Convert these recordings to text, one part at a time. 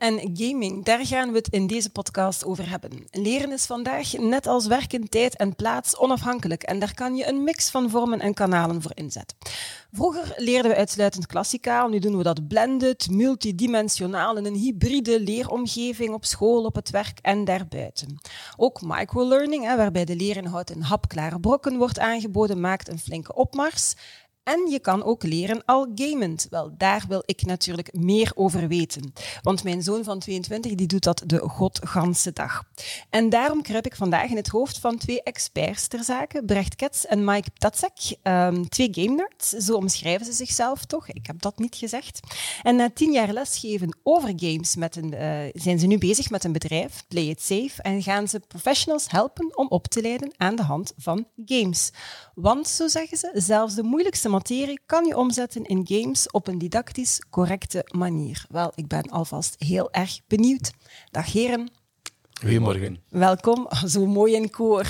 En gaming, daar gaan we het in deze podcast over hebben. Leren is vandaag, net als werken, tijd en plaats, onafhankelijk en daar kan je een mix van vormen en kanalen voor inzetten. Vroeger leerden we uitsluitend klassikaal, nu doen we dat blended, multidimensionaal in een hybride leeromgeving op school, op het werk en daarbuiten. Ook microlearning, waarbij de leerinhoud in hapklare brokken wordt aangeboden, maakt een flinke opmars. En je kan ook leren al gamend. Wel, daar wil ik natuurlijk meer over weten. Want mijn zoon van 22 die doet dat de godganse dag. En daarom kruip ik vandaag in het hoofd van twee experts ter zake, Brecht Kets en Mike Ptatsek. Um, twee game nerds, zo omschrijven ze zichzelf toch? Ik heb dat niet gezegd. En na tien jaar lesgeven over games met een, uh, zijn ze nu bezig met een bedrijf, Play It Safe, en gaan ze professionals helpen om op te leiden aan de hand van games. Want, zo zeggen ze, zelfs de moeilijkste materie kan je omzetten in games op een didactisch correcte manier. Wel, ik ben alvast heel erg benieuwd. Dag heren. Goedemorgen. Welkom, zo mooi in koor.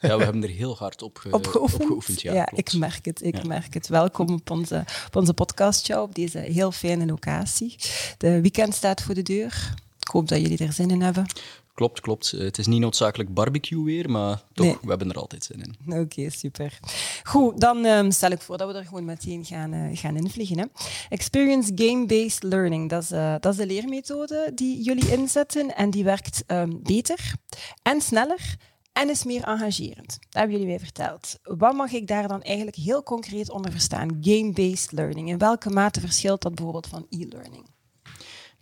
Ja, we hebben er heel hard op, ge opgeoefend. Ja, ja ik merk het. Ik merk het. Welkom op onze, op onze podcastshow, op deze heel fijne locatie. De weekend staat voor de deur. Ik hoop dat jullie er zin in hebben. Klopt, klopt. Eh, het is niet noodzakelijk barbecue weer, maar toch, we hebben er altijd zin in. Oké, super. Goed, dan um, stel ik voor dat we er gewoon meteen gaan, uh, gaan invliegen. Hè. Experience Game-Based Learning, dat is, uh, dat is de leermethode die jullie inzetten en die werkt um, beter en sneller en is meer engagerend. Dat hebben jullie mij verteld. Wat mag ik daar dan eigenlijk heel concreet onder verstaan? Game-based learning. In welke mate verschilt dat bijvoorbeeld van e-learning?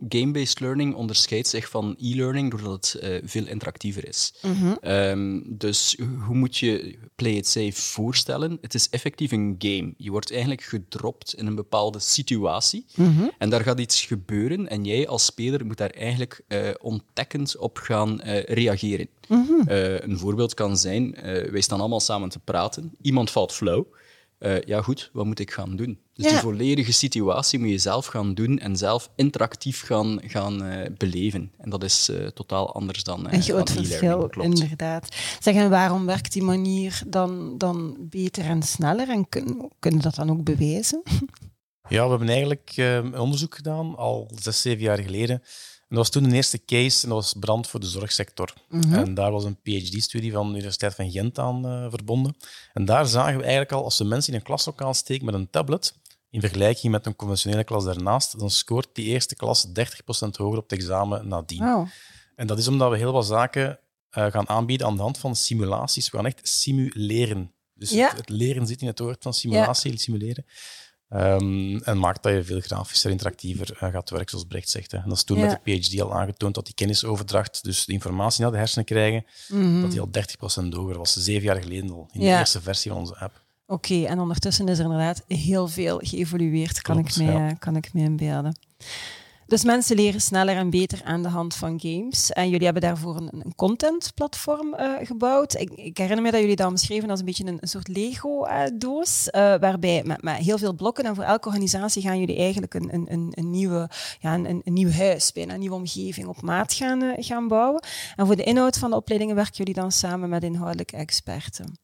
Game-based learning onderscheidt zich van e-learning doordat het uh, veel interactiever is. Mm um, dus hoe moet je Play It Safe voorstellen? Het is effectief een game. Je wordt eigenlijk gedropt in een bepaalde situatie mm -hmm. en daar gaat iets gebeuren en jij als speler moet daar eigenlijk uh, ontdekkend op gaan uh, reageren. Mm -hmm. een voorbeeld kan zijn, wij staan allemaal samen te praten, iemand valt flauw. Uh, ja, goed, wat moet ik gaan doen? Dus ja. die volledige situatie moet je zelf gaan doen en zelf interactief gaan, gaan uh, beleven. En dat is uh, totaal anders dan. Een groot verschil, inderdaad. Zeg, en waarom werkt die manier dan, dan beter en sneller? En kunnen kun dat dan ook bewijzen? Ja, we hebben eigenlijk een onderzoek gedaan, al zes, zeven jaar geleden. Dat was toen de eerste case, en dat was brand voor de zorgsector. Mm -hmm. En daar was een PhD-studie van de Universiteit van Gent aan uh, verbonden. En daar zagen we eigenlijk al, als we mensen in een klaslokaal steken met een tablet, in vergelijking met een conventionele klas daarnaast, dan scoort die eerste klas 30% hoger op het examen nadien. Oh. En dat is omdat we heel wat zaken uh, gaan aanbieden aan de hand van simulaties. We gaan echt simuleren. Dus ja. het, het, leren zit in het woord van simulatie, ja. simuleren. Um, en maakt dat je veel grafischer, interactiever uh, gaat werken, zoals Brecht zegt. Hè. En dat is toen ja. met de PhD al aangetoond dat die kennisoverdracht, dus de informatie naar de hersenen krijgen, mm -hmm. dat die al 30% hoger was. Zeven jaar geleden al, in ja. de eerste versie van onze app. Oké, okay, en ondertussen is er inderdaad heel veel geëvolueerd, kan, Klopt, ik, me, ja. kan ik me inbeelden. Dus mensen leren sneller en beter aan de hand van games. En jullie hebben daarvoor een, een contentplatform uh, gebouwd. Ik, ik, herinner me dat jullie dat beschreven als een beetje een, soort Lego-doos, uh, waarbij met, met, heel veel blokken en voor elke organisatie gaan jullie eigenlijk een, een, een, nieuwe, ja, een, een, nieuw huis, bijna een nieuwe omgeving op maat gaan, uh, gaan bouwen. En voor de inhoud van de opleidingen werken jullie dan samen met inhoudelijke experten.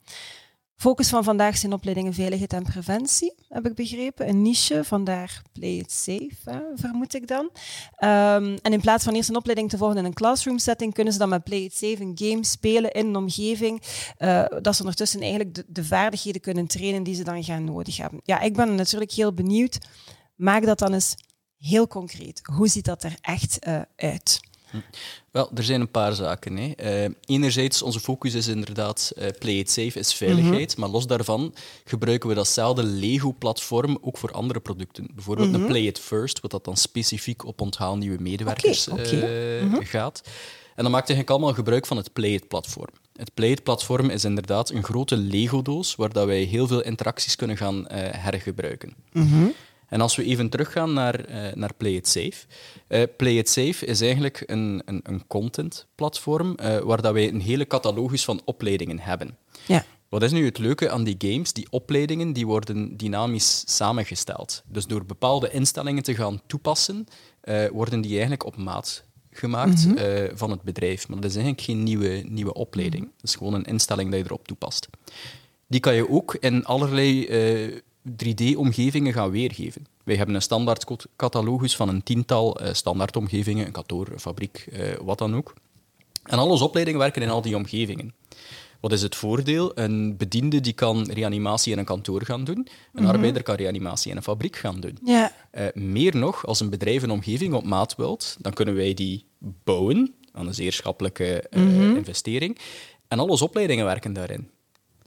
Focus van vandaag zijn opleidingen veiligheid en preventie, heb ik begrepen. Een niche, vandaar play it safe, vermoed ik dan. Um, en in plaats van eerst een opleiding te volgen in een classroom setting, kunnen ze dan met play it safe een game spelen in een omgeving, uh, dat ze ondertussen eigenlijk de, de, vaardigheden kunnen trainen die ze dan gaan nodig hebben. Ja, ik ben natuurlijk heel benieuwd. Maak dat dan eens heel concreet. Hoe ziet dat er echt uh, uit? Wel, er zijn een paar zaken. Hè. Uh, enerzijds, onze focus is inderdaad uh, play it safe, is veiligheid. Mm -hmm. Maar los daarvan gebruiken we datzelfde Lego-platform ook voor andere producten. Bijvoorbeeld mm -hmm. een play it first, wat dat dan specifiek op onthaal nieuwe medewerkers okay, okay. Uh, mm -hmm. gaat. En dan maakt eigenlijk allemaal gebruik van het Play It-platform. Het Play It-platform is inderdaad een grote Lego-doos waar dat wij heel veel interacties kunnen gaan hergebruiken. En als we even teruggaan naar, uh, naar Play It Safe. Uh, Play It Safe is eigenlijk een, een, een contentplatform uh, waar dat wij een hele catalogus van opleidingen hebben. Ja. Wat is nu het leuke aan die games? Die opleidingen die worden dynamisch samengesteld. Dus door bepaalde instellingen te gaan toepassen, worden die eigenlijk op maat gemaakt mm -hmm. van het bedrijf. Maar dat is eigenlijk geen nieuwe, nieuwe opleiding. Dat is gewoon een instelling dat je erop toepast. Die kan je ook in allerlei eh, 3D-omgevingen gaan weergeven. Wij hebben een standaard catalogus van een tiental uh, standaardomgevingen, een kantoor, een fabriek, wat dan ook. En al onze opleidingen werken in al die omgevingen. Wat is het voordeel? Een bediende die kan reanimatie in een kantoor gaan doen. Een mhm. arbeider kan reanimatie in een fabriek gaan doen. Ja. Uh, meer nog, als een bedrijf een omgeving op maat wilt, dan kunnen wij die bouwen aan een zeer schappelijke uh, investering. En al onze opleidingen werken daarin.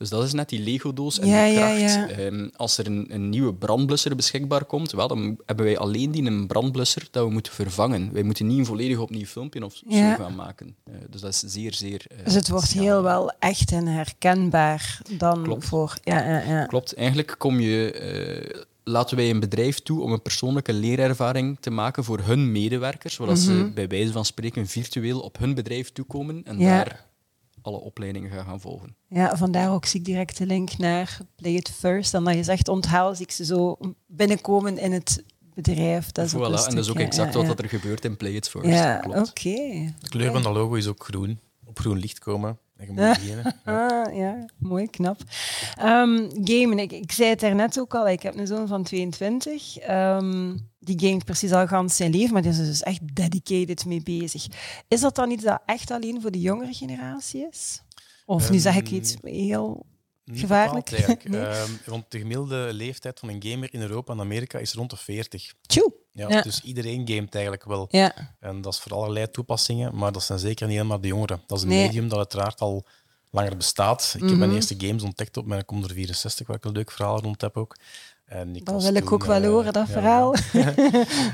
Dus dat is net die Lego-doos en ja, die kracht. Ja, ja. Um, als er een, een, nieuwe brandblusser beschikbaar komt, wel, dan hebben wij alleen die een brandblusser dat we moeten vervangen. Wij moeten niet een volledig opnieuw filmpje of zo gaan maken. Uh, dus dat is zeer, zeer... Uh, dus het wordt heel wel echt en herkenbaar dan Klopt. voor... Ja. Klopt. Eigenlijk kom je... Uh, laten wij een bedrijf toe om een persoonlijke leerervaring te maken voor hun medewerkers, zodat mm -hmm. ze bij wijze van spreken virtueel op hun bedrijf toekomen en daar alle opleidingen gaan, gaan volgen. Ja, vandaar ook zie ik direct de link naar Play It First. En dat je zegt onthaal, zie ik ze zo binnenkomen in het bedrijf. Dat is voilà, ook en dat is ook exact ja, wat er gebeurt in Play It First. Ja, oké. Okay. De kleur van dat logo is ook groen. Op groen licht komen. Je beginnen. Ja. Ah, ja, mooi, knap. Um, gamen, ik, ik zei het daarnet ook al, ik heb een zoon van 22. Um, die gamet precies al gans zijn leven, maar die is dus echt dedicated mee bezig. Is dat dan iets dat echt alleen voor de jongere generatie is? Of um, nu zeg ik iets heel gevaarlijk? Bepaald, nee? want de gemiddelde leeftijd van een gamer in Europa en Amerika is rond de 40. Tjoe. Ja, ja. Dus iedereen gamet eigenlijk wel. Ja. En dat is voor allerlei toepassingen, maar dat zijn zeker niet helemaal de jongeren. Dat is een Nee. medium dat uiteraard al langer bestaat. Ik heb Mhm. mijn eerste games ontdekt op mijn Commodore 64, waar ik een leuk verhaal rond heb ook. En ik Dat wil ik toen, ook wel eh, horen, dat ja, verhaal.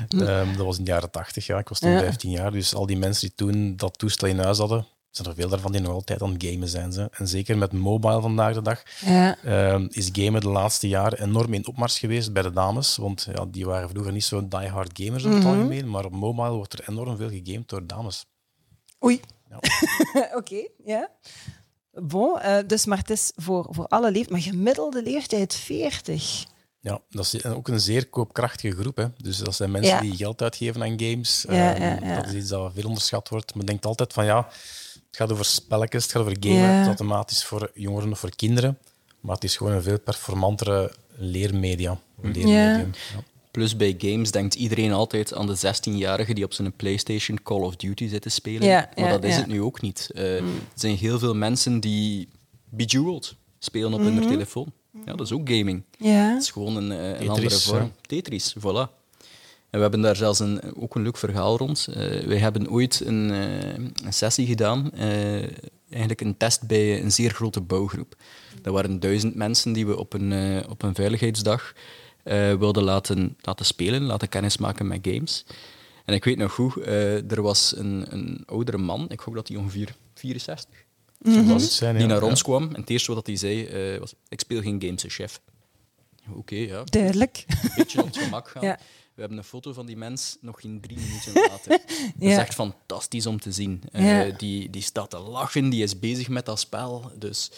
Ehm, dat was in de jaren 80, ja. Ik was toen Ja. 15 jaar. Dus al die mensen die toen dat toestel in huis hadden, zijn er veel daarvan die nog altijd aan het gamen zijn. Ze. En zeker met mobile vandaag de dag Ja. ehm, is gamen de laatste jaren enorm in opmars geweest bij de dames. Want ja, die waren vroeger niet zo die-hard gamers in het Mhm. algemeen. Maar op mobile wordt er enorm veel gegamed door dames. Oei. Ja. Oké, ja. Bon, eh, dus maar het is voor, voor alle leeftijden, maar gemiddelde leeftijd 40. Ja, dat is ook een zeer koopkrachtige groep. Hè. Dus dat zijn mensen Ja. die geld uitgeven aan games. Ja, Ehm, ja. Dat is iets dat veel onderschat wordt. Men denkt altijd van ja, gaat over spelletjes, het gaat over gamen. Het is automatisch voor jongeren of voor kinderen. Maar het is gewoon een veel performantere leermedia. Ja. Plus bij games denkt iedereen altijd aan de 16-jarige die op zijn PlayStation Call of Duty zit te spelen. Maar dat is het nu ook niet. Eh, Er zijn heel veel mensen die Bejeweled spelen op hun telefoon. Ja, dat is ook gaming. Ja. Het is gewoon een, eh, een andere vorm. ja. Tetris, voilà. En we hebben daar zelfs een, ook een leuk verhaal rond. Eh wij hebben ooit een, eh, een sessie gedaan, eh, eigenlijk een test bij een zeer grote bouwgroep. Dat waren duizend mensen die we op een, op een veiligheidsdag wilden laten, laten spelen, laten kennismaken met games. En ik weet nog goed, er was een, een oudere man, ik hoop dat hij ongeveer 64 Zou Mhm. ja. die naar ons kwam. En het eerste wat hij zei was: Ik speel geen games, chef. Oké, ja. Duidelijk. Een beetje op het gemak gaan. Ja. We hebben een foto van die mens nog geen drie minuten later. Dat is Ja. echt fantastisch om te zien. Eh, Ja. die, die staat te lachen, die is bezig met dat spel. Dus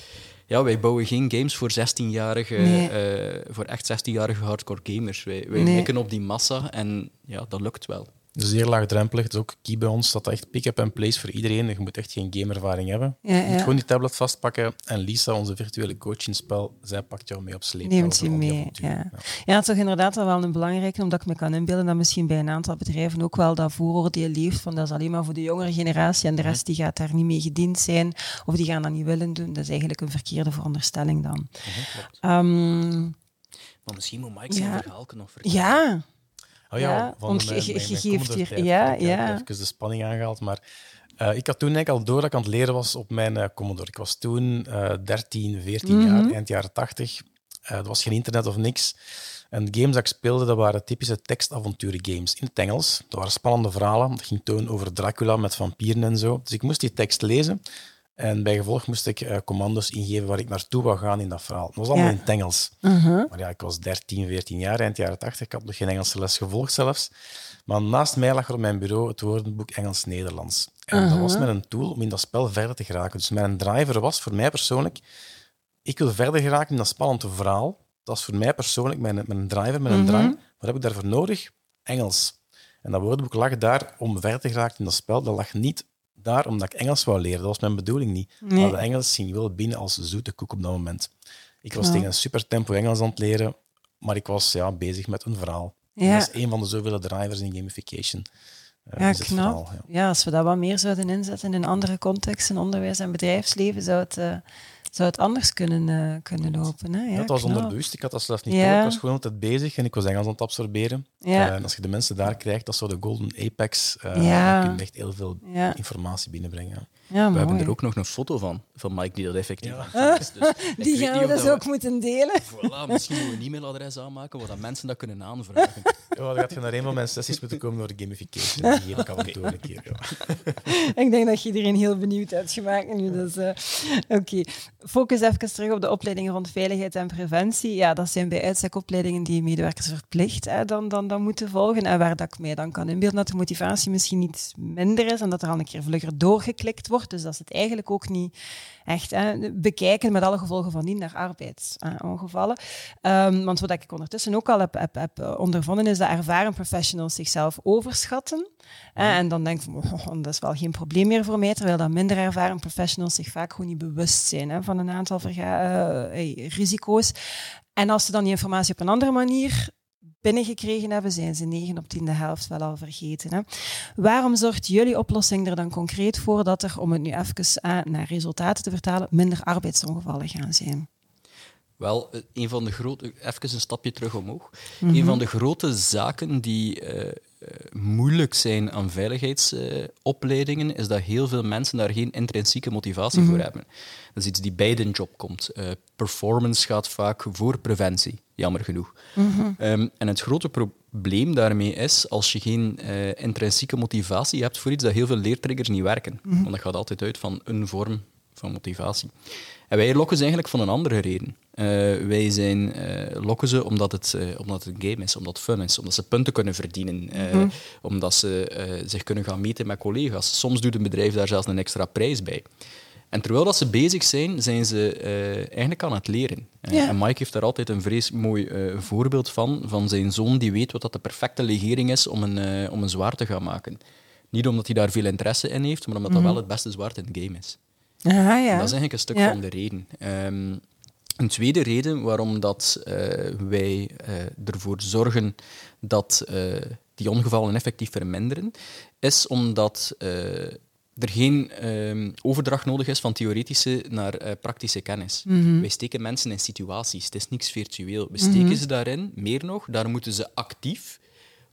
ja, wij bouwen geen games voor 16-jarige, Nee. eh, voor echt 16-jarige hardcore gamers. Wij, wij Nee. op die massa en ja, dat lukt wel. Zeer laagdrempelig. Het is ook key bij ons dat dat echt pick-up and place voor iedereen. Je moet echt geen gamervaring hebben. Ja, Je moet ja. gewoon die tablet vastpakken. En Lisa, onze virtuele coach in spel, zij pakt jou mee op sleep. Neemt je mee. Ja. ja, het is toch inderdaad wel een belangrijke, omdat ik me kan inbeelden dat misschien bij een aantal bedrijven ook wel dat vooroordeel leeft van dat is alleen maar voor de jongere generatie en de rest die gaat daar niet mee gediend zijn of die gaan dat niet willen doen. Dat is eigenlijk een verkeerde veronderstelling dan. Ehm, Maar misschien moet Mike zijn Ja. verhaal nog vertellen. ja, Oh ja, Ja, want je- geeft hier- tijd. ja, Ik heb ja. Even de spanning aangehaald. Maar eh, ik had toen eigenlijk al door dat ik aan het leren was op mijn eh, Commodore. Ik was toen eh 13, 14 Mhm. jaar, eind jaren 80. Eh er was geen internet of niks. En de games dat ik speelde, dat waren typische tekstavonturen games in het Engels. Dat waren spannende verhalen. Dat ging toen over Dracula met vampieren en zo. Dus ik moest die tekst lezen. En bij gevolg moest ik eh, commando's ingeven waar ik naartoe wou gaan in dat verhaal. Dat was allemaal Ja. in het Engels. Mhm. Maar ja, ik was 13, 14 jaar, eind jaren 80. Ik had nog geen Engelse les gevolgd zelfs. Maar naast mij lag er op mijn bureau het woordenboek Engels-Nederlands. En dat was met een tool om in dat spel verder te geraken. Dus mijn driver was voor mij persoonlijk ik wil verder geraken in dat spannende verhaal. Dat is voor mij persoonlijk mijn, mijn driver, mijn drang. Wat heb ik daarvoor nodig? Engels. En dat woordenboek lag daar om verder te geraken in dat spel. Dat lag niet daar omdat ik Engels wou leren. Dat was mijn bedoeling niet. Maar de Engels ging wel binnen als zoete koek op dat moment. Ik was tegen een super tempo Engels aan het leren, maar ik was ja, bezig met een verhaal. Ja. Dat is een van de zoveel drivers in gamification. Uh, ja, knap. ja. ja. als we dat wat meer zouden inzetten in andere contexten, onderwijs en bedrijfsleven, zou het... Uh zou het anders kunnen, uh, kunnen lopen. Hè? Ja, dat was onderbewust. Ik had dat zelf niet ja. Ik was gewoon altijd bezig en ik was Engels aan het absorberen. Ja. Uh, en als je de mensen daar krijgt, dat is zo de golden apex. Uh, ja. Dan kun je echt heel veel informatie binnenbrengen. Ja, we hebben er ook nog een foto van, van Mike die dat effectief ja. Dus die gaan we dus ook moeten delen. Voilà, misschien moeten we een e-mailadres aanmaken waar mensen dat kunnen aanvragen. Ja, dan gaat je naar een van mijn sessies moeten komen door de gamification. Die geef ik af en toe een keer. Ja. ik denk dat je iedereen heel benieuwd hebt gemaakt nu. Dus, uh, Oké, focus even terug op de opleidingen rond veiligheid en preventie. Ja, dat zijn bij uitstek opleidingen die medewerkers verplicht hè, dan, dan, dan moeten volgen. En waar dat ik mij dan kan inbeelden dat de motivatie misschien iets minder is en dat er al een keer vlugger doorgeklikt wordt dus dat is het eigenlijk ook niet echt hè, bekijken met alle gevolgen van die naar arbeidsongevallen. Um, want wat ik ondertussen ook al heb, heb, heb eh, ondervonden, is dat ervaren professionals zichzelf overschatten. En dan denk ik, oh, dat is wel geen probleem meer voor mij, terwijl dat minder ervaren professionals zich vaak gewoon niet bewust zijn hè, van een aantal uh, risico's. En als ze dan die informatie op een andere manier binnengekregen hebben, zijn ze 9 op 10 de helft wel al vergeten. Hè? Waarom zorgt jullie oplossing er dan concreet voor dat er, om het nu even uh, naar resultaten te vertalen, minder arbeidsongevallen gaan zijn? Wel, eh, een van de grote, even een stapje terug omhoog. Mm Een van de grote zaken die uh, moeilijk zijn aan veiligheidsopleidingen, is dat heel veel mensen daar geen intrinsieke motivatie voor mhm. hebben. Dat is iets die bij de job komt. performance gaat vaak voor preventie jammer genoeg. Mhm. Ehm, en het grote probleem daarmee is, als je geen uh, intrinsieke motivatie hebt voor iets, dat heel veel leertriggers niet werken. Mhm. Want dat gaat altijd uit van een vorm van motivatie. En wij lokken ze eigenlijk van een andere reden. Uh, wij zijn, uh, lokken ze omdat het, omdat het een game is, omdat het fun is, omdat ze punten kunnen verdienen, mhm. omdat ze zich kunnen gaan meten met collega's. Soms doet een bedrijf daar zelfs een extra prijs bij. En terwijl dat ze bezig zijn, zijn ze uh, eigenlijk aan het leren. Uh, En Mike heeft daar altijd een vrees mooi uh, voorbeeld van, van zijn zoon die weet wat dat de perfecte legering is om een, om een zwaard te gaan maken. Niet omdat hij daar veel interesse in heeft, maar omdat dat mhm. wel het beste zwaard in het game is. Aha, ja. dat is eigenlijk een stuk ja. van de reden. Um, een tweede reden waarom dat, wij ervoor zorgen dat die ongevallen effectief verminderen, is omdat er geen ehm, overdracht nodig is van theoretische naar uh, praktische kennis. Mm Wij steken mensen in situaties. Het is niks virtueel. We steken mhm. ze daarin, meer nog, daar moeten ze actief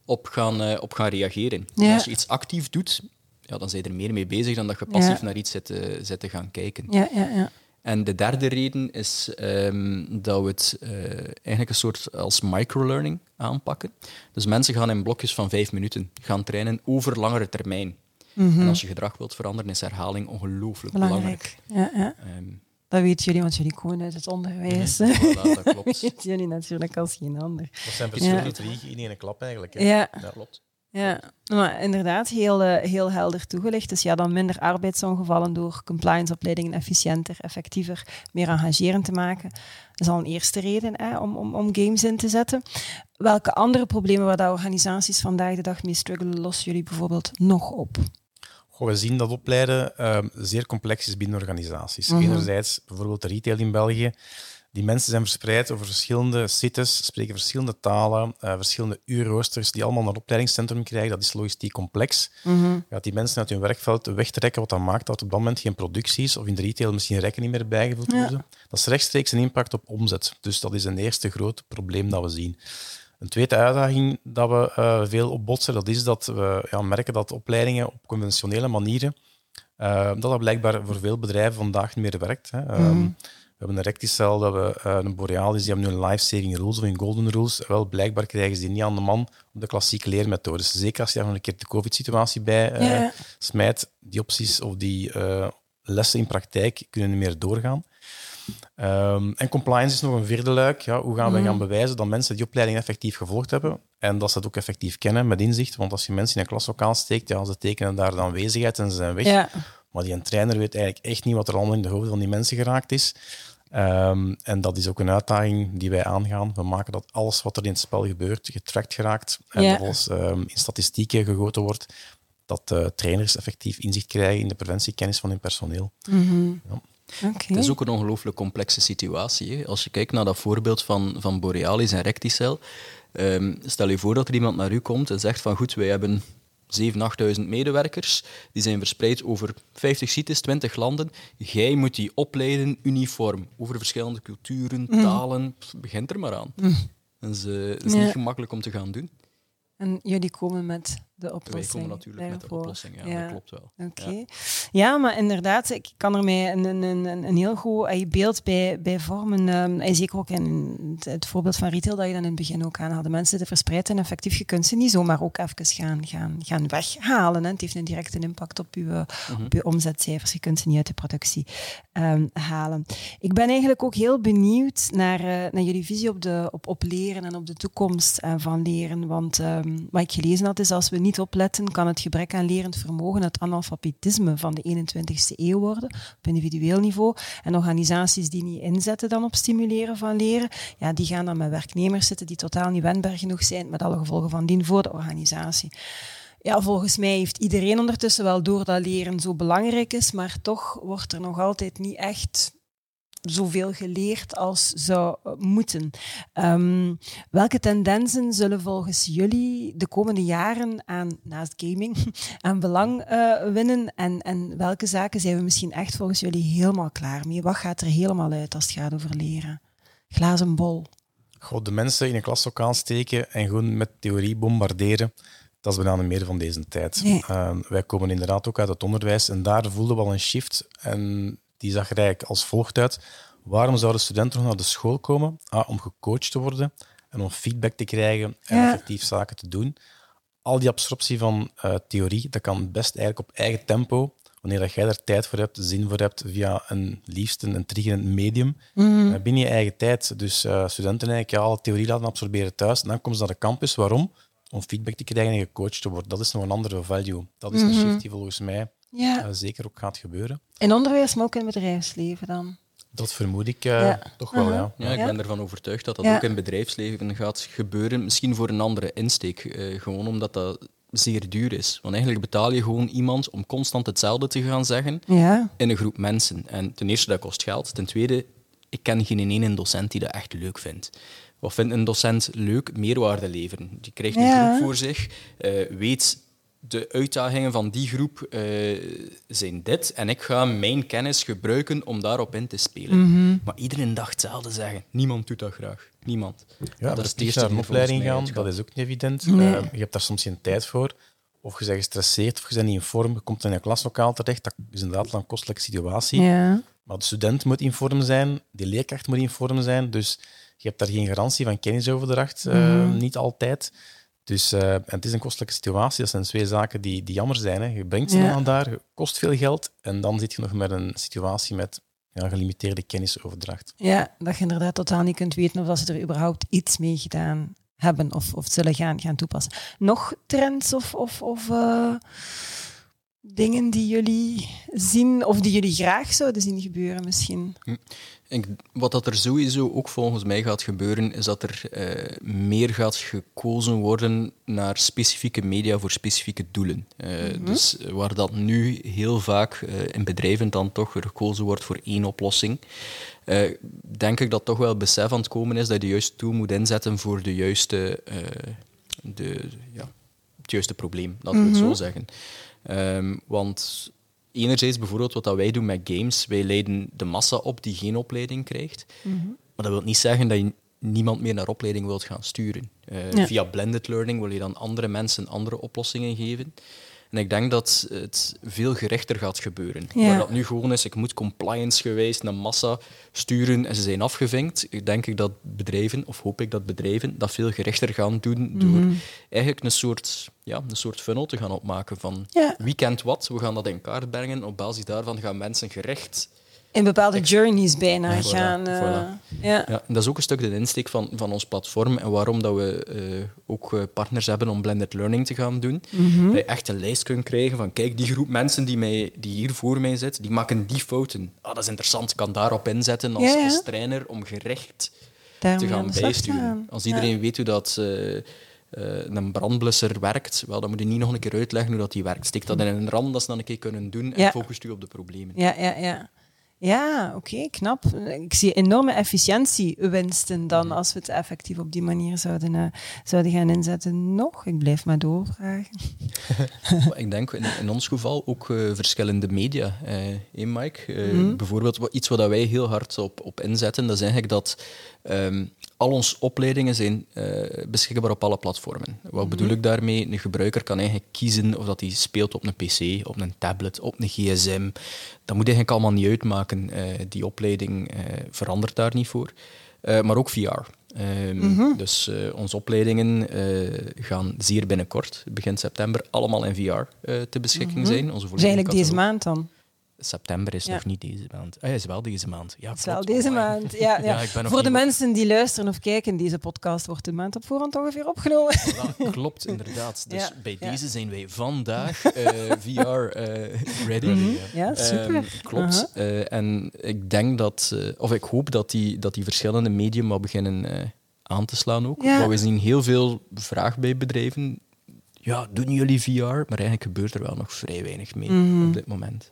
op gaan, uh, op gaan reageren. Als je iets actief doet, ja, dan zijn er meer mee bezig dan dat je passief naar iets zit, uh, zit, te gaan kijken. Ja, ja, ja. En de derde reden is um, dat we het eigenlijk een soort als microlearning aanpakken. Dus mensen gaan in blokjes van vijf minuten gaan trainen over langere termijn. Mhm. En als je gedrag wilt veranderen, is herhaling ongelooflijk belangrijk. Ja, ja. Um, dat weten jullie, want jullie komen uit het onderwijs. Ja, dat klopt. dat weten jullie natuurlijk als geen ander. Dat zijn verschillende ja. in één klap eigenlijk. Hè? Ja. dat klopt. Ja, maar inderdaad, heel, uh, heel helder toegelicht. Dus ja, dan minder arbeidsongevallen door compliance-opleidingen efficiënter, effectiever, meer engagerend te maken. Dat is al een eerste reden hè, om, om, om games in te zetten. Welke andere problemen waar de organisaties vandaag de dag mee struggelen, lossen jullie bijvoorbeeld nog op? We zien dat opleiden uh, zeer complex is binnen organisaties. Mhm. Enerzijds bijvoorbeeld de retail in België. Die mensen zijn verspreid over verschillende cities, spreken verschillende talen, uh, verschillende uurroosters die allemaal naar een opleidingscentrum krijgen. Dat is logistiek complex. Mm Gaat die mensen uit hun werkveld wegtrekken, wat dan maakt dat op dat moment geen productie is, of in de retail misschien rekening meer bijgevuld worden. Dat is rechtstreeks een impact op omzet. Dus dat is een eerste groot probleem dat we zien. Een tweede uitdaging dat we uh, veel opbotsen, dat is dat we ja, merken dat opleidingen op conventionele manieren, uh, dat dat blijkbaar voor veel bedrijven vandaag niet meer werkt. Hè. Um, mm. We hebben een Recticel, dat we, uh, een Borealis, die hebben nu een life-saving rules of een golden rules. Wel, blijkbaar krijgen ze die niet aan de man op de klassieke leermethodes. Zeker als je daar nog een keer de covid-situatie bij smijt, die opties of die lessen in praktijk kunnen niet meer doorgaan. Um, en compliance is nog een vierde luik. Ja, hoe gaan we gaan mhm. bewijzen dat mensen die opleiding effectief gevolgd hebben en dat ze het ook effectief kennen met inzicht? Want als je mensen in een klaslokaal steekt, ja, ze tekenen daar de aanwezigheid en ze zijn weg. Ja. Maar die een trainer weet eigenlijk echt niet wat er allemaal in de hoofden van die mensen geraakt is. Ehm, en dat is ook een uitdaging die wij aangaan. We maken dat alles wat er in het spel gebeurt getracked geraakt en Ja. alles ehm, in statistieken gegoten wordt. Dat eh, trainers effectief inzicht krijgen in de preventiekennis van hun personeel. Het is ook een ongelooflijk complexe situatie. Hè. Als je kijkt naar dat voorbeeld van, van Borealis en Recticel, ehm, stel je voor dat er iemand naar u komt en zegt van goed, wij hebben 7.000, 8.000 medewerkers, die zijn verspreid over 50 sites, 20 landen. Jij moet die opleiden uniform, over verschillende culturen, talen, Pff, begint er maar aan. Dat is, eh, dat is Ja. niet gemakkelijk om te gaan doen. En jullie komen met de Wij oplossing. komen natuurlijk met de daarvoor. oplossing, ja, Ja. dat klopt wel. Oké. Ja. Ja. maar inderdaad, ik kan er mij een, een, een, een heel goed eh, beeld bij, bij vormen. En zeker ook in het, het voorbeeld van retail dat je dan in het begin ook aanhaalde. Mensen die verspreid en effectief, je kunt ze niet zomaar ook even gaan, gaan, gaan weghalen. Hè. Het heeft een directe impact op je, op je omzetcijfers. Je kunt ze niet uit de productie ehm, halen. Ik ben eigenlijk ook heel benieuwd naar, eh, naar jullie visie op, de, op, op leren en op de toekomst eh, van leren. Want ehm, wat ik gelezen had, is als we niet opletten, kan het gebrek aan lerend vermogen het analfabetisme van de 21ste eeuw worden, op individueel niveau. En organisaties die niet inzetten dan op stimuleren van leren, ja, die gaan dan met werknemers zitten die totaal niet wendbaar genoeg zijn, met alle gevolgen van dien voor de organisatie. Ja, volgens mij heeft iedereen ondertussen wel door dat leren zo belangrijk is, maar toch wordt er nog altijd niet echt zoveel geleerd als zou moeten. Ehm, welke tendensen zullen volgens jullie de komende jaren aan, naast gaming, aan belang eh, winnen? En, en welke zaken zijn we misschien echt volgens jullie helemaal klaar mee? Wat gaat er helemaal uit als het gaat over leren? Glazen bol. Goh, de mensen in een klaslokaal steken en gewoon met theorie bombarderen, dat is bijna meer van deze tijd. Nee. Ehm, wij komen inderdaad ook uit het onderwijs en daar voelden we al een shift. En die zag er eigenlijk als volgt uit. Waarom zouden studenten nog naar de school komen? Ah, om gecoacht te worden en om feedback te krijgen en Ja. effectief zaken te doen. Al die absorptie van eh, theorie, dat kan best eigenlijk op eigen tempo, wanneer dat jij daar tijd voor hebt, zin voor hebt, via een liefst een, een triggerend medium, Mhm. eh, binnen je eigen tijd. Dus eh, studenten eigenlijk ja, alle theorie laten absorberen thuis, en dan komen ze naar de campus. Waarom? Om feedback te krijgen en gecoacht te worden. Dat is nog een andere value. Dat is een shift die volgens mij Ja, eh, zeker ook gaat gebeuren. in onderwijs, maar ook in het bedrijfsleven dan. Dat vermoed ik eh, Ja. toch wel, ja. Ja, ik Ja. ben ervan overtuigd dat dat Ja. ook in het bedrijfsleven gaat gebeuren. Misschien voor een andere insteek. eh, gewoon omdat dat zeer duur is. Want eigenlijk betaal je gewoon iemand om constant hetzelfde te gaan zeggen Ja, in een groep mensen. En ten eerste, dat kost geld. Ten tweede, ik ken geen ene docent die dat echt leuk vindt. Wat vindt een docent leuk? Meerwaarde leveren. Die krijgt een Ja. groep voor zich, eh, weet de uitdagingen van die groep eh, zijn dit en ik ga mijn kennis gebruiken om daarop in te spelen. Mhm. Maar iedereen dag hetzelfde zeggen. Niemand doet dat graag. Niemand. Ja, dat is het eerste naar een opleiding gaan, dat is ook niet evident. Nee. Eh, je hebt daar soms geen tijd voor. Of je bent gestresseerd, of je bent niet in vorm, je komt in een klaslokaal terecht. Dat is inderdaad een kostelijke situatie. ja. Maar de student moet in vorm zijn, de leerkracht moet in vorm zijn. Dus je hebt daar geen garantie van kennisoverdracht, eh, Mhm. niet altijd. Dus eh, en het is een kostelijke situatie. Dat zijn twee zaken die, die jammer zijn. Hè. Je brengt ze Ja. aan daar, kost veel geld. En dan zit je nog met een situatie met ja, gelimiteerde kennisoverdracht. Ja, dat je inderdaad totaal niet kunt weten of dat ze er überhaupt iets mee gedaan hebben of, of zullen gaan, gaan toepassen. Nog trends of, of, of eh, dingen die jullie zien of die jullie graag zouden zien gebeuren misschien? Ik, wat dat er sowieso ook volgens mij gaat gebeuren, is dat er eh, meer gaat gekozen worden naar specifieke media voor specifieke doelen. Eh, Dus eh, waar dat nu heel vaak eh, in bedrijven dan toch gekozen wordt voor één oplossing, denk ik dat toch wel besef aan het komen is dat je de juiste tool moet inzetten voor de juiste, de, ja, het juiste probleem, laten we het zo zeggen. Ehm, want enerzijds bijvoorbeeld wat dat wij doen met games, wij leiden de massa op die geen opleiding krijgt. Maar dat wil niet zeggen dat je niemand meer naar opleiding wilt gaan sturen. Eh, Ja. Via blended learning wil je dan andere mensen andere oplossingen geven. En ik denk dat het veel gerichter gaat gebeuren. Ja. Waar dat nu gewoon is, ik moet compliance-gewijs een massa sturen en ze zijn afgevinkt. Ik denk ik dat bedrijven, of hoop ik dat bedrijven, dat veel gerichter gaan doen door eigenlijk een soort, ja, een soort funnel te gaan opmaken van Ja. wie kent wat, we gaan dat in kaart brengen. Op basis daarvan gaan mensen gericht in bepaalde journeys bijna gaan. Uh, Ja. ja, dat is ook een stuk de insteek van, van ons platform en waarom dat we uh, ook partners hebben om blended learning te gaan doen. Mm Dat je echt een lijst kunt krijgen van kijk, die groep mensen die, mij, die hier voor mij zit, die maken die fouten. Ah, dat is interessant, ik kan daarop inzetten als, ja, als trainer om gericht te gaan bijsturen. Als iedereen weet hoe dat... Uh, een brandblusser werkt, wel, dan moet je niet nog een keer uitleggen hoe dat die werkt. Steek dat in een ram dat ze dan een keer kunnen doen en ja. focust u op de problemen. Ja, ja, ja. Ja, oké, knap. Ik zie enorme efficiëntiewinsten dan als we het effectief op die manier zouden, uh, zouden gaan inzetten. Nog, ik blijf maar doorvragen. ik denk in, in, ons geval ook uh, verschillende media. Uh, Mike? Mm. Bijvoorbeeld iets waar wij heel hard op, op inzetten, dat is eigenlijk dat um, al onze opleidingen zijn uh, beschikbaar op alle platformen. Wat mhm. bedoel ik daarmee? Een gebruiker kan eigenlijk kiezen of dat hij speelt op een PC, op een tablet, op een gsm. Dat moet eigenlijk allemaal niet uitmaken. Uh, die opleiding uh, verandert daar niet voor. maar ook VR. Um, ehm, mm Dus onze opleidingen gaan zeer binnenkort, begin september, allemaal in VR te beschikking mhm. zijn. Onze dus eigenlijk deze maand dan? September is nog niet deze maand. Ah, is wel deze maand. Ja, is wel deze maand. Ja, ja. Voor de mensen die luisteren of kijken, deze podcast wordt de maand op voorhand ongeveer opgenomen. Ja, klopt, inderdaad. Dus bij deze zijn wij vandaag uh, eh, VR uh, eh, ready. Mhm. Ja, super. Um, klopt. Uh, en ik denk dat, of ik hoop dat die, dat die verschillende medium wel beginnen aan te slaan ook. Want we zien heel veel vraag bij bedrijven. Ja, doen jullie VR? Maar eigenlijk gebeurt er wel nog vrij weinig mee mm op dit moment.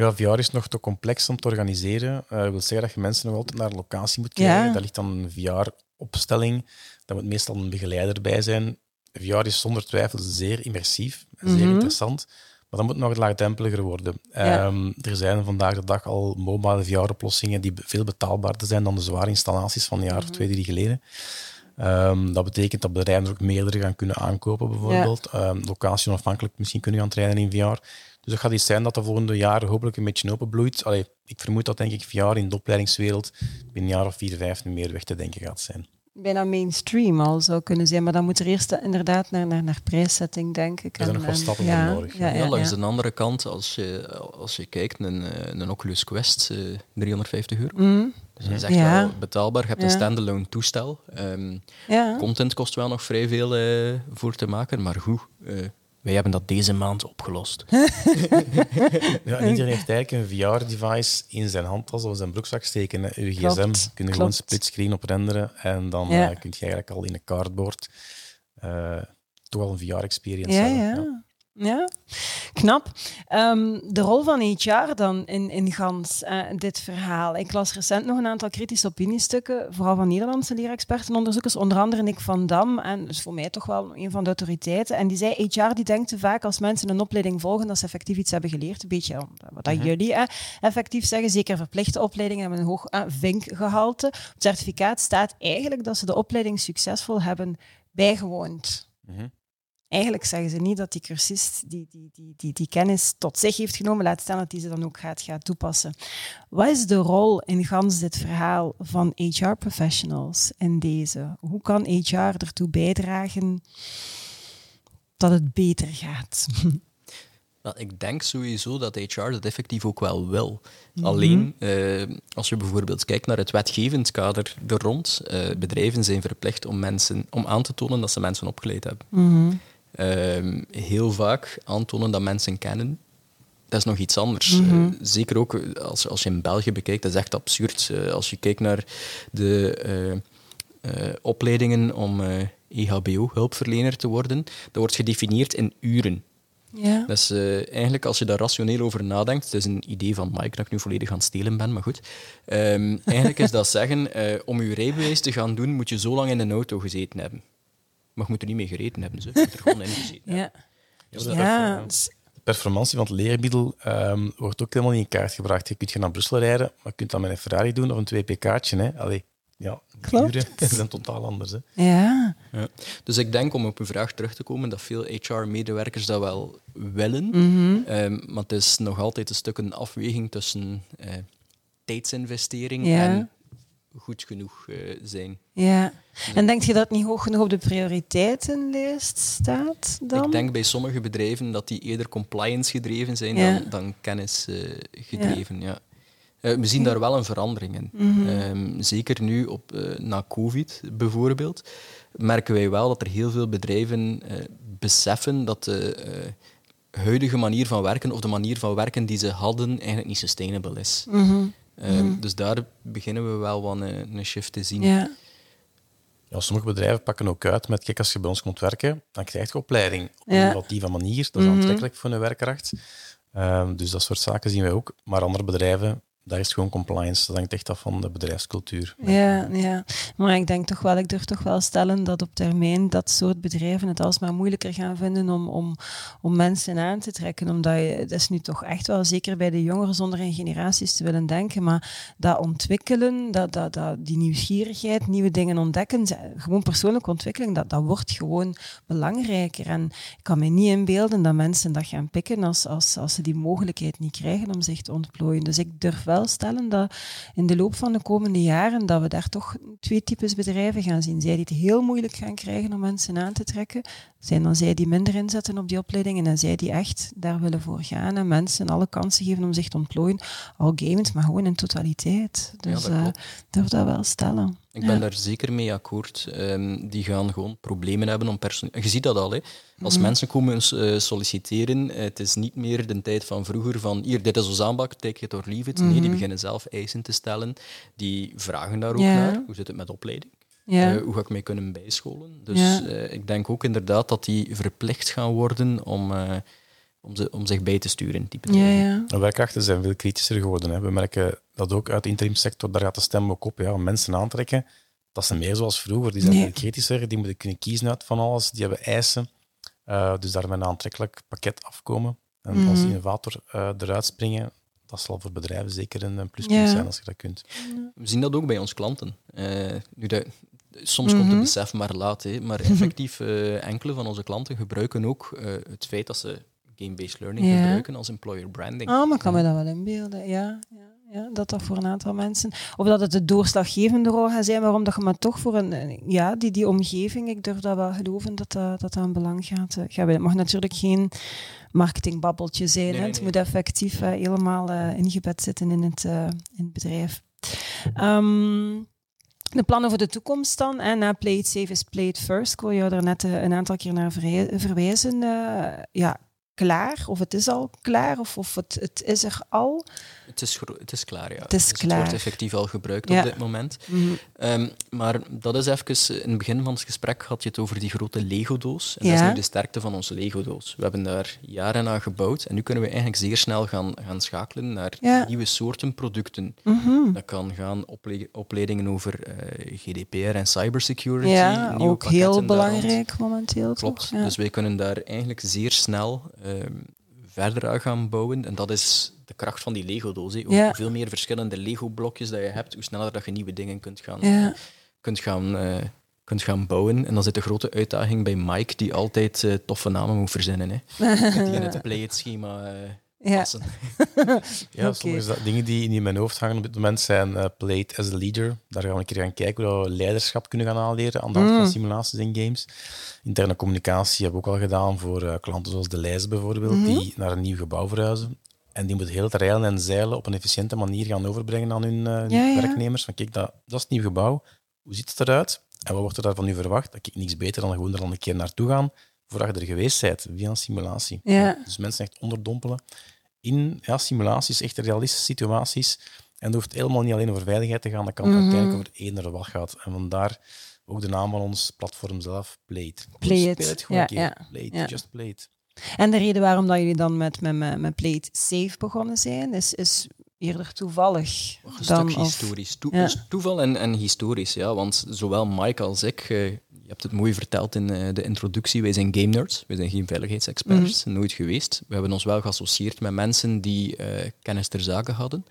Ja, VR is nog te complex om te organiseren. Uh, dat wil zeggen dat je mensen nog altijd naar een locatie moet krijgen. Ja. Daar ligt dan een VR-opstelling. Daar moet meestal een begeleider bij zijn. VR is zonder twijfel zeer immersief, zeer mhm. interessant. Maar dat moet nog laagdrempeliger worden. Ehm, er zijn vandaag de dag al mobile VR-oplossingen die veel betaalbaarder zijn dan de zware installaties van een jaar of twee, drie geleden. Um, dat betekent dat bedrijven er ook meerdere gaan kunnen aankopen, bijvoorbeeld. Ja. Um, locatie onafhankelijk misschien kunnen gaan trainen in VR. Dus het gaat iets zijn dat de volgende jaren hopelijk een beetje openbloeit. Allee, ik vermoed dat denk ik VR in de opleidingswereld binnen een jaar of vier, vijf meer weg te denken gaat zijn. Bijna mainstream al zou kunnen zijn, maar dan moet er eerst inderdaad naar, naar, naar prijszetting, denk ik. Er zijn nog wel stappen ja, nodig. Ja, ja, langs de andere kant, als je, als je kijkt, een, een Oculus Quest, uh, eh, 350 euro. Mm. Dus dat is echt wel betaalbaar. Je hebt een standalone toestel. Um, content kost wel nog vrij veel uh, voor te maken, maar goed. Uh, wij hebben dat deze maand opgelost. ja, iedereen heeft eigenlijk een VR-device in zijn handtas of zijn broekzak steken. Uw gsm kun je gewoon splitscreen op renderen en dan ja. uh, kun je eigenlijk al in een cardboard uh, toch al een VR-experience ja, hebben. Ja. Ja, knap. Um, de rol van HR dan in, in gans uh, dit verhaal. Ik las recent nog een aantal kritische opiniestukken, vooral van Nederlandse leerexperten, onderzoekers, onder andere Nick van Dam, en dus voor mij toch wel een van de autoriteiten. En die zei, HR die denkt te vaak als mensen een opleiding volgen, dat ze effectief iets hebben geleerd. Een beetje wat dat mhm. jullie uh, effectief zeggen. Zeker verplichte opleidingen hebben een hoog uh, vinkgehalte. Op het certificaat staat eigenlijk dat ze de opleiding succesvol hebben bijgewoond. Mm Eigenlijk zeggen ze niet dat die cursist die, die, die, die, die kennis tot zich heeft genomen, laat staan dat hij ze dan ook gaat, gaat toepassen. Wat is de rol in gans dit verhaal van HR-professionals in deze? Hoe kan HR ertoe bijdragen dat het beter gaat? Wel, ik denk sowieso dat HR dat effectief ook wel wil. Mhm. Alleen, uh, als je bijvoorbeeld kijkt naar het wetgevend kader er rond, uh, bedrijven zijn verplicht om, mensen, om aan te tonen dat ze mensen opgeleid hebben. Mm Ehm, heel vaak aantonen dat mensen kennen, dat is nog iets anders. Mhm. Eh, zeker ook als, als je in België bekijkt, dat is echt absurd. Uh, als je kijkt naar de opleidingen om EHBO-hulpverlener te worden, dat wordt gedefinieerd in uren. Ja. Dus eigenlijk, als je daar rationeel over nadenkt, het is een idee van Mike dat ik nu volledig aan het stelen ben, maar goed. Um, eigenlijk is dat zeggen, om je rijbewijs te gaan doen, moet je zo lang in een auto gezeten hebben. Maar je moet er niet mee gereden hebben. Ze moet er gewoon in gezeten Ja. ja. De performantie van het leermiddel um, wordt ook helemaal niet in kaart gebracht. Je kunt je naar Brussel rijden, maar je kunt dat met een Ferrari doen of een 2 pk'tje. Hè. Allee, ja, Klopt. zijn totaal anders. Hè. Ja. ja. Dus ik denk, om op uw vraag terug te komen, dat veel HR-medewerkers dat wel willen. Mm maar het is nog altijd een stuk een afweging tussen uh, tijdsinvestering en goed genoeg uh, zijn. Ja. En denk je dat het niet hoog genoeg op de prioriteitenlijst staat dan? Ik denk bij sommige bedrijven dat die eerder compliance gedreven zijn dan, dan kennis uh, gedreven. Ja. Uh, we zien daar wel een verandering in. Mm -hmm. zeker nu op, na COVID bijvoorbeeld, merken wij wel dat er heel veel bedrijven beseffen dat de huidige manier van werken of de manier van werken die ze hadden eigenlijk niet sustainable is. Mm -hmm. Dus daar beginnen we wel wat een, een shift te zien. Ja. Ja, sommige bedrijven pakken ook uit met, kijk, als je bij ons komt werken, dan krijg je opleiding op een innovatieve manier. Dat is mm aantrekkelijk voor een werkkracht. Um, dus dat soort zaken zien wij ook. Maar andere bedrijven daar is gewoon compliance. Dat hangt echt af van de bedrijfscultuur. Ja, ja, maar ik denk toch wel, ik durf toch wel stellen dat op termijn dat soort bedrijven het alsmaar moeilijker gaan vinden om, om, om mensen aan te trekken. Omdat je, dat is nu toch echt wel, zeker bij de jongeren zonder in generaties te willen denken, maar dat ontwikkelen, dat, dat, dat, die nieuwsgierigheid, nieuwe dingen ontdekken, gewoon persoonlijke ontwikkeling, dat, dat wordt gewoon belangrijker. En ik kan me niet inbeelden dat mensen dat gaan pikken als, als, als ze die mogelijkheid niet krijgen om zich te ontplooien. Dus ik durf wel stellen dat in de loop van de komende jaren dat we daar toch twee types bedrijven gaan zien. Zij die het heel moeilijk gaan krijgen om mensen aan te trekken, zijn dan zij die minder inzetten op die opleidingen en zij die echt daar willen voor gaan en mensen alle kansen geven om zich te ontplooien. Al gamend, maar gewoon in totaliteit. Dus ja, dat uh, durf dat wel stellen. Ik ben daar zeker mee akkoord. Um, die gaan gewoon problemen hebben om personeel. Je ziet dat al, hè. Als mhm. mensen komen uh, solliciteren, uh, het is niet meer de tijd van vroeger van hier, dit is ons aanbak, take it or leave it. Nee, die mhm. beginnen zelf eisen te stellen. Die vragen daar ook naar. Hoe zit het met opleiding? Uh, hoe ga ik mij kunnen bijscholen? Dus ik denk ook inderdaad dat die verplicht gaan worden om om, ze, om zich bij te sturen. Type ja, ja. Zijn veel kritischer geworden. Hè. We merken dat ook uit de interimsector, daar gaat de stem ook op. Ja, om mensen aantrekken, dat zijn meer zoals vroeger. Die zijn veel kritischer, die moeten kunnen kiezen uit van alles, die hebben eisen. Uh, dus daar met een aantrekkelijk pakket afkomen. En mm. als innovator uh, eruit springen, dat zal voor bedrijven zeker een pluspunt zijn als je dat kunt. We zien dat ook bij onze klanten. Uh, nu de, soms komt het mhm. besef maar laat, hè, maar effectief enkele van onze klanten gebruiken ook het feit dat ze game-based learning gebruiken als employer branding. Ah, maar kan me dat wel inbeelden, ja. ja. Ja, dat dat voor een aantal mensen, of dat het de doorslaggevende rol gaat zijn, waarom dat je maar toch voor een, ja, die, die omgeving, ik durf dat wel geloven dat dat, dat, een belang gaat, eh, gaat Het mag natuurlijk geen marketingbabbeltje zijn, nee, het moet effectief uh, helemaal uh, ingebed zitten in het, uh, in het bedrijf. Um, de plannen voor de toekomst dan, en na Play It Safe is Play It First, ik wil jou daar net een aantal keer naar verwijzen. ja, klaar, of het is al klaar, of, of het, het is er al. Het is, het is klaar, ja. Het, is dus klaar. het wordt effectief al gebruikt op dit moment. Mm maar dat is even, in het begin van het gesprek had je het over die grote Lego-doos. En ja. dat is nu de sterkte van onze Lego-doos. We hebben daar jaren aan gebouwd en nu kunnen we eigenlijk zeer snel gaan, gaan schakelen naar nieuwe soorten producten. Mm Dat kan gaan opleidingen over uh, eh, GDPR en cybersecurity. Ja, ook heel belangrijk momenteel. Klopt, dus wij kunnen daar eigenlijk zeer snel ehm, verder aan gaan bouwen. En dat is de kracht van die Lego-doos. Hoe veel meer verschillende Lego-blokjes dat je hebt, hoe sneller dat je nieuwe dingen kunt gaan, kunt gaan, uh, kunt gaan bouwen. En dan zit de grote uitdaging bij Mike, die altijd uh, toffe namen moet verzinnen. Hè. die in het play-it-schema... Uh, ja. ja, sommige dingen die in mijn hoofd hangen op dit moment zijn uh, played as a leader. Daar gaan we een keer gaan kijken hoe we leiderschap kunnen gaan aanleren aan de hand van mm. simulaties en games. Interne communicatie hebben we ook al gedaan voor uh, klanten zoals De Lijs bijvoorbeeld, mhm. die naar een nieuw gebouw verhuizen. En die moeten heel het en zeilen op een efficiënte manier gaan overbrengen aan hun uh, werknemers. Van kijk, dat, dat is het nieuw gebouw. Hoe ziet het eruit? En wat wordt er van u verwacht? Dat ik niks beter dan gewoon er dan een keer naartoe gaan voordat je er geweest bent, via een simulatie. Ja. Dus mensen echt onderdompelen in ja, simulaties, echt realistische situaties. En dat hoeft helemaal niet alleen over veiligheid te gaan, dat kan mm -hmm. uiteindelijk over eender wat gaat. En vandaar ook de naam van ons platform zelf, Play It. Play It. het gewoon ja, ja. Play It, just Play It. En de reden waarom dat jullie dan met, met, met Play It Safe begonnen zijn, is, is eerder toevallig. Een dan stuk historisch. ja. Toeval en, en historisch, ja. Want zowel Mike als ik, uh, je hebt het mooi verteld in uh, de introductie, wij zijn game nerds, wij zijn geen veiligheidsexperts, mm nooit geweest. We hebben ons wel geassocieerd met mensen die uh, kennis ter zake hadden.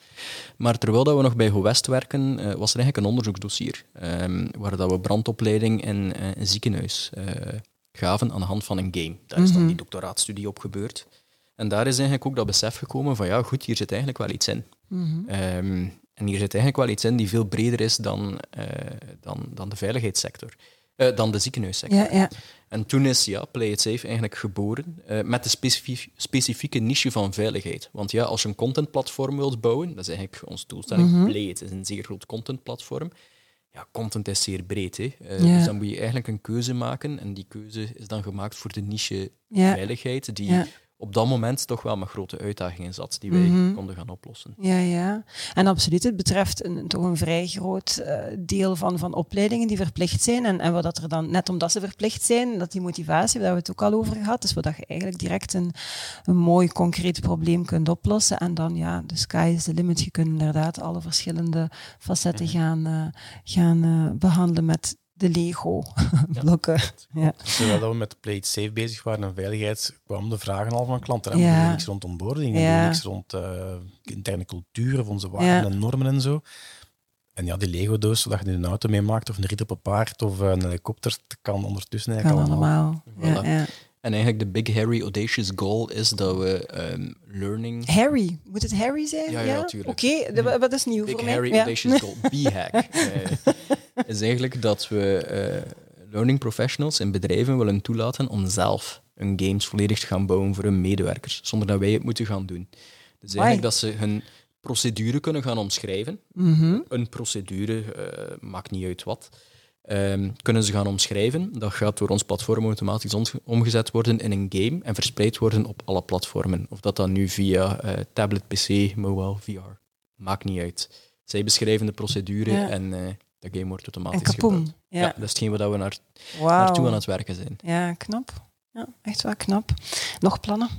Maar terwijl dat we nog bij GoWest werken, was er eigenlijk een onderzoeksdossier, um, waar dat we brandopleiding in een ziekenhuis gaven aan de hand van een game. Daar is dan mhm. die doctoraatstudie op gebeurd. En daar is eigenlijk ook dat besef gekomen van ja, goed, hier zit eigenlijk wel iets in. Mhm. Ehm, en hier zit eigenlijk wel iets in die veel breder is dan, uh, dan, dan de veiligheidssector. Uh, dan de ziekenhuissector. Ja, ja. En toen is ja, Play It Safe eigenlijk geboren uh, met de specifieke niche van veiligheid. Want ja, als je een contentplatform wilt bouwen, dat is eigenlijk onze doelstelling. Mm Play It is een zeer groot contentplatform. Ja, content is zeer breed. Hè. Uh, ja. Dus dan moet je eigenlijk een keuze maken. En die keuze is dan gemaakt voor de niche ja. veiligheid, die op dat moment toch wel met grote uitdagingen zat die wij mhm. konden gaan oplossen. Ja, ja. En absoluut, het betreft een, toch een vrij groot uh, deel van, van opleidingen die verplicht zijn. En, en wat dat er dan, net omdat ze verplicht zijn, dat die motivatie, daar hebben we het ook al over gehad, dus wat je eigenlijk direct een, een mooi concreet probleem kunt oplossen. En dan, ja, de sky is the limit. Je kunt inderdaad alle verschillende facetten mhm. gaan, uh, gaan uh, behandelen met de Lego-blokken. Ja. Terwijl we met de Play Safe bezig waren en veiligheid, kwamen de vragen al van klanten. En ja. niks rond onboarding, en niks rond uh, interne cultuur of onze waarden en normen en zo. En ja, die Lego-doos, zodat je een auto meemaakt of een rit op een paard of een helikopter, kan ondertussen eigenlijk kan allemaal. allemaal. Ja, en eigenlijk de big, hairy, audacious goal is dat we um, learning... Harry? Moet het Harry zijn? Ja, ja, natuurlijk. Oké, okay, wat is nieuw big, voor mij? Big, hairy, audacious goal. B-hack. is eigenlijk dat we uh, learning professionals in bedrijven willen toelaten om zelf hun games volledig te gaan bouwen voor hun medewerkers, zonder dat wij het moeten gaan doen. Dus eigenlijk dat ze hun procedure kunnen gaan omschrijven. Mm -hmm. Een procedure, uh, maakt niet uit wat. Um, kunnen ze gaan omschrijven. Dat gaat door ons platform automatisch omgezet worden in een game en verspreid worden op alle platformen. Of dat dan nu via uh, tablet, PC, mobile, VR. Maakt niet uit. Zij beschrijven de procedure en uh, dat game wordt automatisch gebouwd. Ja. ja. dat is hetgeen waar we naar, wow. naartoe aan het werken zijn. Ja, knap. Ja, echt wel knap. Nog plannen?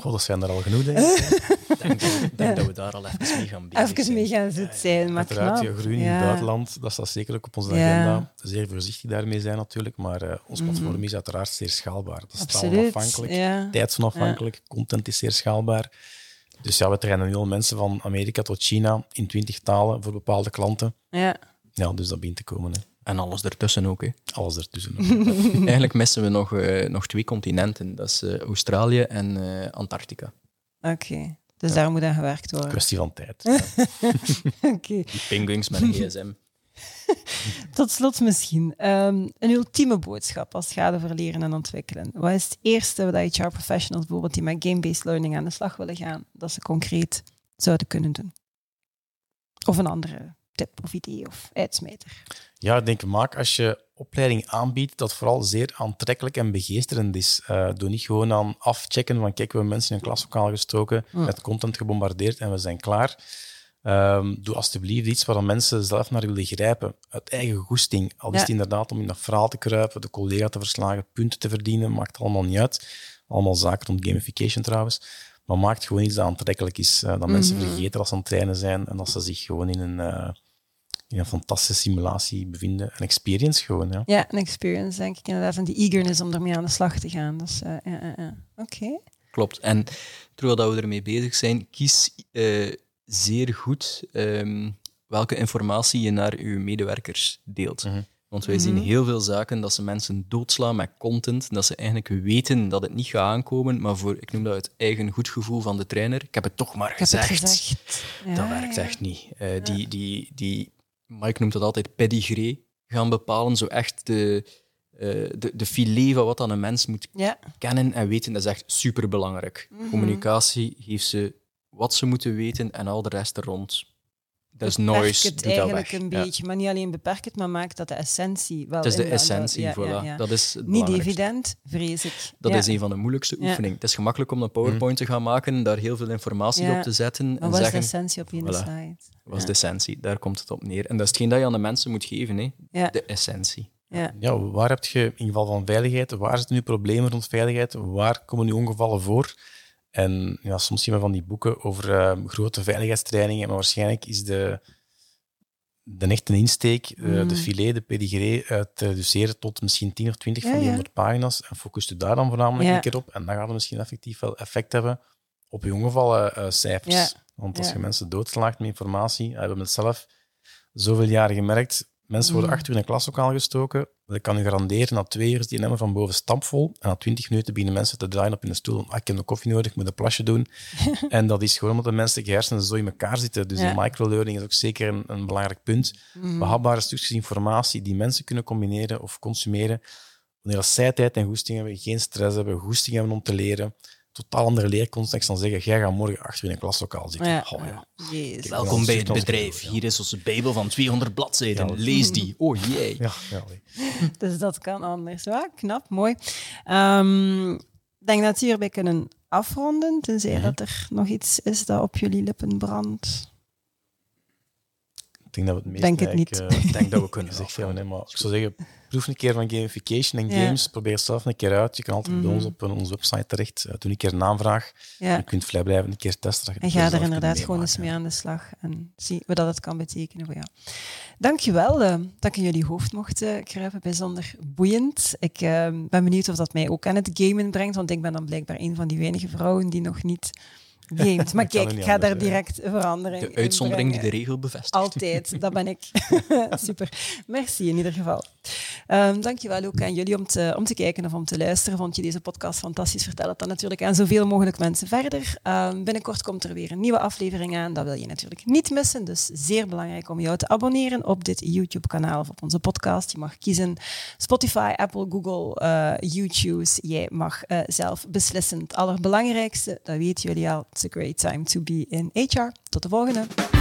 Goh, dat zijn er al genoeg, denk ik. denk, denk dat we daar al even mee gaan bezig Even mee gaan zitten zijn, maar Uiteraard, knap. groeien in het buitenland, dat staat zeker ook op onze agenda. Zeer voorzichtig daarmee zijn natuurlijk, maar uh, ons mhm. platform is uiteraard zeer schaalbaar. Dat is taalonafhankelijk, ja. tijdsonafhankelijk, content is zeer schaalbaar. Dus ja, we trainen nu al mensen van Amerika tot China in twintig talen voor bepaalde klanten. Ja. Ja, dus dat begint te komen. Hè. En alles ertussen ook. Hè. Alles ertussen ook. Eigenlijk missen we nog, uh, nog twee continenten. Dat is uh, Australië en uh, Antarctica. Oké, dus ja. daar moet aan gewerkt worden. Kwestie van tijd. Oké. Okay. Die penguins met een gsm. Tot slot misschien um, een ultieme boodschap als het gaat over leren en ontwikkelen. Wat is het eerste wat HR-professionals bijvoorbeeld die met game-based learning aan de slag willen gaan, dat ze concreet zouden kunnen doen? Of een andere tip of idee of uitsmijter? Ja, ik denk, maak als je opleiding aanbiedt, dat vooral zeer aantrekkelijk en begeesterend is. Uh, doe niet gewoon aan afchecken van kijk, we hebben mensen in een klaslokaal gestoken, met content gebombardeerd en we zijn klaar. Um, doe alsjeblieft iets waar mensen zelf naar willen grijpen, uit eigen goesting. Al is het inderdaad om in dat verhaal te kruipen, de collega te verslagen, punten te verdienen, maakt allemaal niet uit. Allemaal zaken rond gamification trouwens. Maar maakt gewoon iets dat aantrekkelijk is, uh, dat mensen mhm. vergeten als ze aan het trainen zijn en dat ze zich gewoon in een... Uh, in een fantastische simulatie bevinden. Een experience gewoon, ja. Ja, een experience, denk ik inderdaad. En die eagerness om ermee aan de slag te gaan. Dus, uh, ja, ja, Oké. Klopt. En terwijl dat we ermee bezig zijn, kies uh, zeer goed um, welke informatie je naar je medewerkers deelt. Mm -hmm. Want wij zien mhm. heel veel zaken dat ze mensen doodslaan met content, dat ze eigenlijk weten dat het niet gaat aankomen, maar voor, ik noem dat het eigen goed gevoel van de trainer, ik heb het toch maar gezegd. gezegd. Ja, dat werkt echt niet. Uh, die, die, die Mike noemt dat altijd pedigree, gaan bepalen. Zo echt de, uh, de, de filet van wat dan een mens moet ja. kennen en weten. Dat is echt superbelangrijk. Mm Communicatie geeft ze wat ze moeten weten en al de rest er rond. Dat is noise. het eigenlijk een beetje, maar niet alleen beperk het, maar maakt dat de essentie wel. Dat is de essentie, ja, voilà. Dat is niet evident, vrees ik. Dat is een van de moeilijkste oefeningen. Het is gemakkelijk om een PowerPoint te gaan maken, daar heel veel informatie op te zetten. Maar en wat zeggen, is de essentie op je voilà, slide? Wat is de essentie? Daar komt het op neer. En dat is hetgeen dat je aan de mensen moet geven, hè? de essentie. Ja. ja, waar heb je in geval van veiligheid, waar zitten nu problemen rond veiligheid, waar komen nu ongevallen voor? En ja, soms zien we van die boeken over uh, grote veiligheidstrainingen, maar waarschijnlijk is de, de echte insteek, uh, de mm. filet, de pedigree, uit te reduceren tot misschien 10 of 20 van die 100 pagina's. En focust u daar dan voornamelijk een keer op. En dan gaat het misschien effectief wel effect hebben op je ongevallen uh, cijfers. Want als je mensen doodslaagt met informatie, we hebben het zelf zoveel jaren gemerkt, Mensen worden mm. acht uur in een klaslokaal gestoken. Ik kan u garanderen, na twee uur is die nemen van boven stampvol. En na twintig minuten beginnen mensen te draaien op in de stoel. Ah, ik heb een koffie nodig, ik moet een plasje doen. en dat is gewoon omdat de menselijke hersenen zo in elkaar zitten. Dus ja. de microlearning is ook zeker een, een belangrijk punt. Mm. Behapbare stukjes informatie die mensen kunnen combineren of consumeren, wanneer zij tijd en goesting hebben, geen stress hebben, goesting hebben om te leren, totaal andere leercontext dan zeggen, jij gaat morgen achter in een klaslokaal zitten. Ja. Oh, ja. Jezus. Welkom bij het bedrijf. Hier is onze Bijbel van 200 bladzijden. Ja. Lees die. Oh jee. Ja, ja. Dus dat kan anders. Ja, knap, mooi. Ehm, Ik denk dat we hierbij kunnen afronden, tenzij Mhm. dat er nog iets is dat op jullie lippen brandt. Ik denk dat we het meest Denk het niet. eh, Ik denk dat we kunnen hè, Maar ik zou zeggen, proef een keer van gamification en Ja. games. Probeer zelf een keer uit. Je kan altijd bij Mhm. ons op eh, onze website terecht. Eh, Doe een keer een aanvraag. Ja. Je kunt vrij blijven een keer testen. En ga er inderdaad gewoon eens mee aan de slag en zie wat dat het kan betekenen voor jou. Dankjewel eh, dat ik in jullie hoofd mocht kruipen, bijzonder boeiend. Ik ben benieuwd of dat mij ook aan het gamen brengt, want ik ben dan blijkbaar een van die weinige vrouwen die nog niet gamet. Maar kijk, ik ga daar direct verandering De in uitzondering die de regel bevestigt. Altijd, dat ben ik. Super. Merci in ieder geval. Ehm dankjewel ook aan jullie om te, om te kijken of om te luisteren. Vond je deze podcast fantastisch? Vertel het dan natuurlijk aan zoveel mogelijk mensen verder. Ehm, binnenkort komt er weer een nieuwe aflevering aan. Dat wil je natuurlijk niet missen. Dus zeer belangrijk om jou te abonneren op dit YouTube-kanaal of op onze podcast. Je mag kiezen Spotify, Apple, Google, eh YouTube. Jij mag eh, zelf beslissen. Het allerbelangrijkste, dat weten jullie al. It's a great time to be in HR. Tot de volgende.